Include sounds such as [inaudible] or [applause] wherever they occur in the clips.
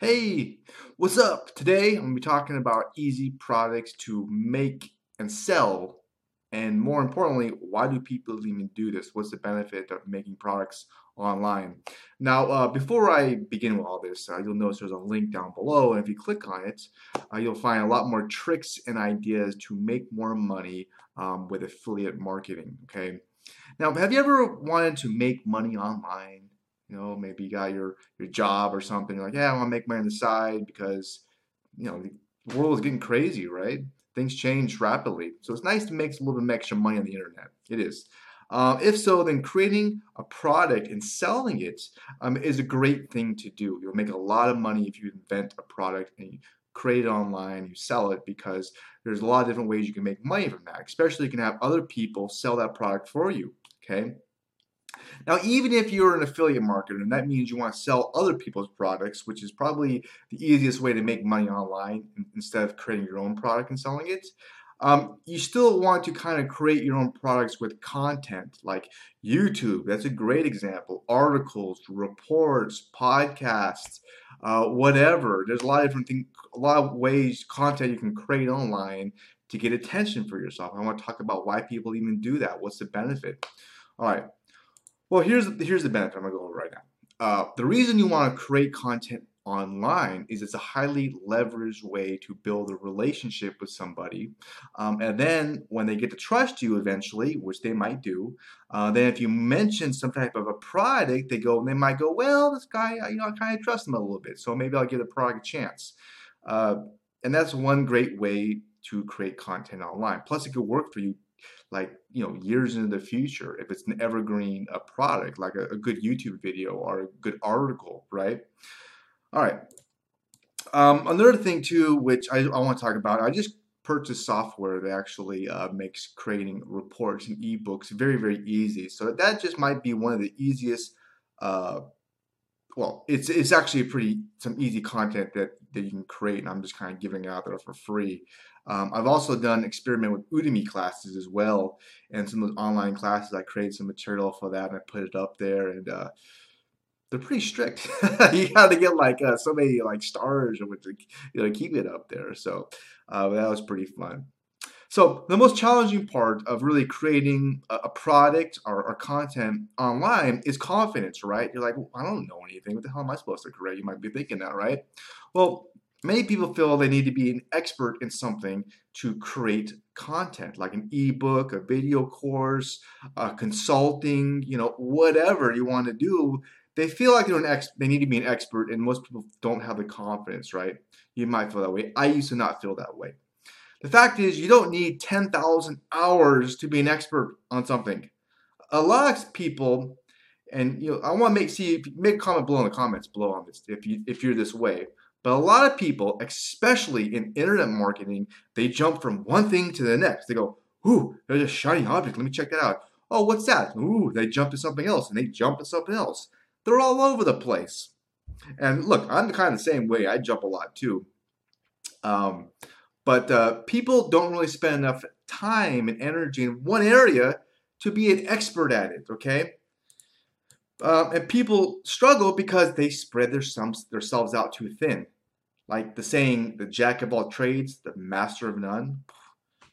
Hey, what's up? Today I'm going to be talking about easy products to make and sell. And more importantly, why do people even do this? What's the benefit of making products online? Now, uh, before I begin with all this, uh, you'll notice there's a link down below. And if you click on it, uh, you'll find a lot more tricks and ideas to make more money um, with affiliate marketing. Okay. Now, have you ever wanted to make money online? You know, maybe you got your your job or something. You're like, yeah, I want to make money on the side because you know the world is getting crazy, right? Things change rapidly, so it's nice to make a little bit extra money on the internet. It is. Um, if so, then creating a product and selling it um, is a great thing to do. You'll make a lot of money if you invent a product and you create it online, you sell it because there's a lot of different ways you can make money from that. Especially you can have other people sell that product for you. Okay. Now, even if you're an affiliate marketer, and that means you want to sell other people's products, which is probably the easiest way to make money online instead of creating your own product and selling it, um, you still want to kind of create your own products with content like YouTube. That's a great example. Articles, reports, podcasts, uh, whatever. There's a lot of different things, a lot of ways, content you can create online to get attention for yourself. I want to talk about why people even do that. What's the benefit? All right. Well, here's here's the benefit I'm gonna go over right now. Uh, the reason you want to create content online is it's a highly leveraged way to build a relationship with somebody, um, and then when they get to trust you eventually, which they might do, uh, then if you mention some type of a product, they go they might go, well, this guy, you know, I kind of trust him a little bit, so maybe I'll give the product a chance. Uh, and that's one great way to create content online. Plus, it could work for you like you know years into the future if it's an evergreen a product like a, a good youtube video or a good article right all right um, another thing too which I, I want to talk about i just purchased software that actually uh, makes creating reports and ebooks very very easy so that just might be one of the easiest uh, well, it's it's actually pretty some easy content that that you can create, and I'm just kind of giving out there for free. Um, I've also done experiment with Udemy classes as well, and some of those online classes. I created some material for that, and I put it up there, and uh, they're pretty strict. [laughs] you got to get like uh, so many like stars or to you know keep it up there. So uh, that was pretty fun. So the most challenging part of really creating a, a product or, or, content online is confidence, right? You're like, well, I don't know anything. What the hell am I supposed to create? You might be thinking that, right? Well, many people feel they need to be an expert in something to create content, like an ebook, a video course, uh, consulting, you know, whatever you want to do. They feel like they're an ex- they need to be an expert, and most people don't have the confidence, right? You might feel that way. I used to not feel that way. The fact is, you don't need 10,000 hours to be an expert on something. A lot of people, and you know, I want to make see make a comment below in the comments below on this if you if you're this way. But a lot of people, especially in internet marketing, they jump from one thing to the next. They go, "Ooh, there's a shiny object. Let me check that out." Oh, what's that? Ooh, they jump to something else, and they jump to something else. They're all over the place. And look, I'm kind of the same way. I jump a lot too. Um, but uh, people don't really spend enough time and energy in one area to be an expert at it, okay? Uh, and people struggle because they spread their sums themselves out too thin. Like the saying, the jack of all trades, the master of none.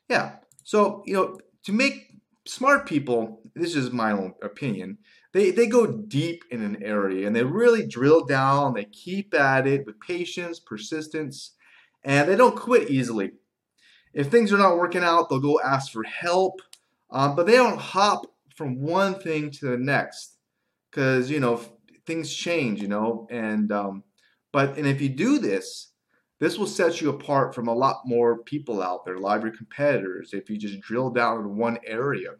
Yeah. So, you know, to make smart people, this is my own opinion, they, they go deep in an area and they really drill down, they keep at it with patience, persistence, and they don't quit easily. If things are not working out, they'll go ask for help, um, but they don't hop from one thing to the next because you know things change, you know. And um, but and if you do this, this will set you apart from a lot more people out there, your competitors. If you just drill down in one area,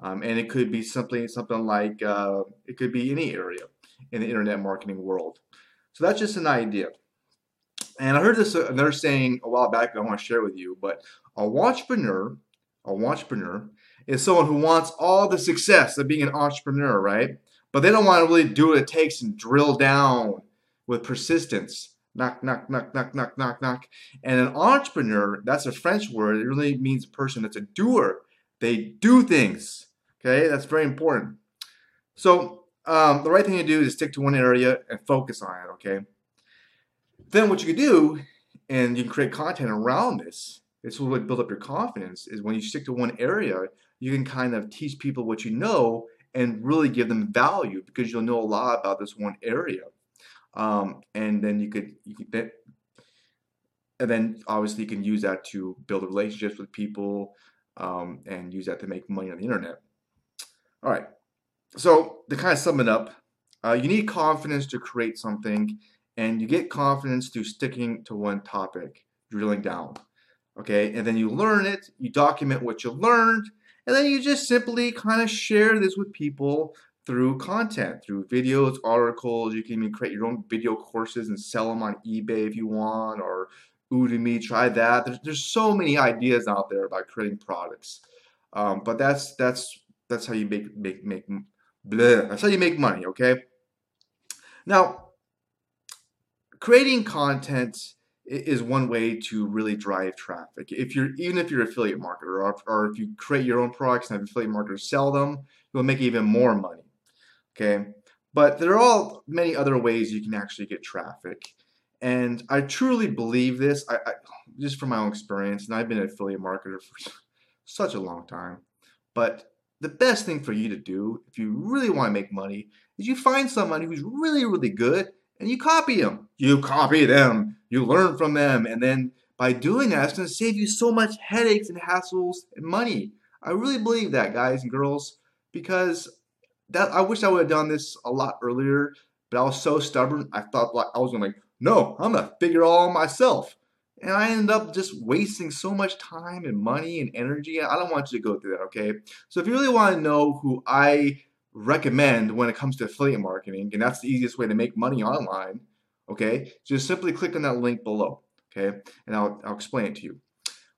um, and it could be something something like uh, it could be any area in the internet marketing world. So that's just an idea. And I heard this uh, another saying a while back. that I want to share with you. But a wantrepreneur, a wantrepreneur, is someone who wants all the success of being an entrepreneur, right? But they don't want to really do what it takes and drill down with persistence. Knock, knock, knock, knock, knock, knock, knock. And an entrepreneur, that's a French word. It really means a person that's a doer. They do things. Okay, that's very important. So um, the right thing to do is stick to one area and focus on it. Okay. Then what you can do, and you can create content around this. This will really build up your confidence. Is when you stick to one area, you can kind of teach people what you know and really give them value because you'll know a lot about this one area. Um, and then you could, you could and then obviously you can use that to build relationships with people um, and use that to make money on the internet. All right. So to kind of sum it up, uh, you need confidence to create something, and you get confidence through sticking to one topic, drilling down. Okay, and then you learn it, you document what you learned, and then you just simply kind of share this with people through content, through videos, articles. You can even create your own video courses and sell them on eBay if you want, or Udemy, try that. There's, there's so many ideas out there about creating products. Um, but that's that's that's how you make make make bleh, that's how you make money, okay? Now, creating content is one way to really drive traffic. If you're even if you're an affiliate marketer or, or if you create your own products and have affiliate marketers sell them, you'll make even more money. Okay, but there are all many other ways you can actually get traffic, and I truly believe this. I, I just from my own experience, and I've been an affiliate marketer for [laughs] such a long time. But the best thing for you to do if you really want to make money is you find someone who's really really good and you copy them. You copy them, you learn from them, and then by doing that, it's going to save you so much headaches and hassles and money. I really believe that, guys and girls, because that I wish I would have done this a lot earlier, but I was so stubborn. I thought like I was gonna like, no, I'm gonna figure it all myself. And I ended up just wasting so much time and money and energy. I don't want you to go through that, okay? So if you really want to know who I recommend when it comes to affiliate marketing, and that's the easiest way to make money online, okay? Just simply click on that link below, okay? And I'll, I'll explain it to you.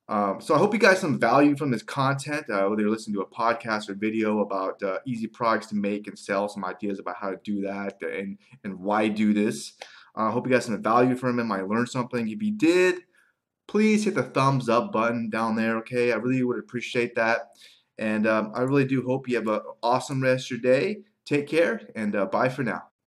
Um, so I hope you guys some value from this content, uh, whether you're listening to a podcast or video about uh, easy products to make and sell, some ideas about how to do that and, and why do this. I uh, hope you guys some value from it, might learn something. If you did, please hit the thumbs up button down there, okay? I really would appreciate that. And um, I really do hope you have an awesome rest of your day. Take care and uh, bye for now.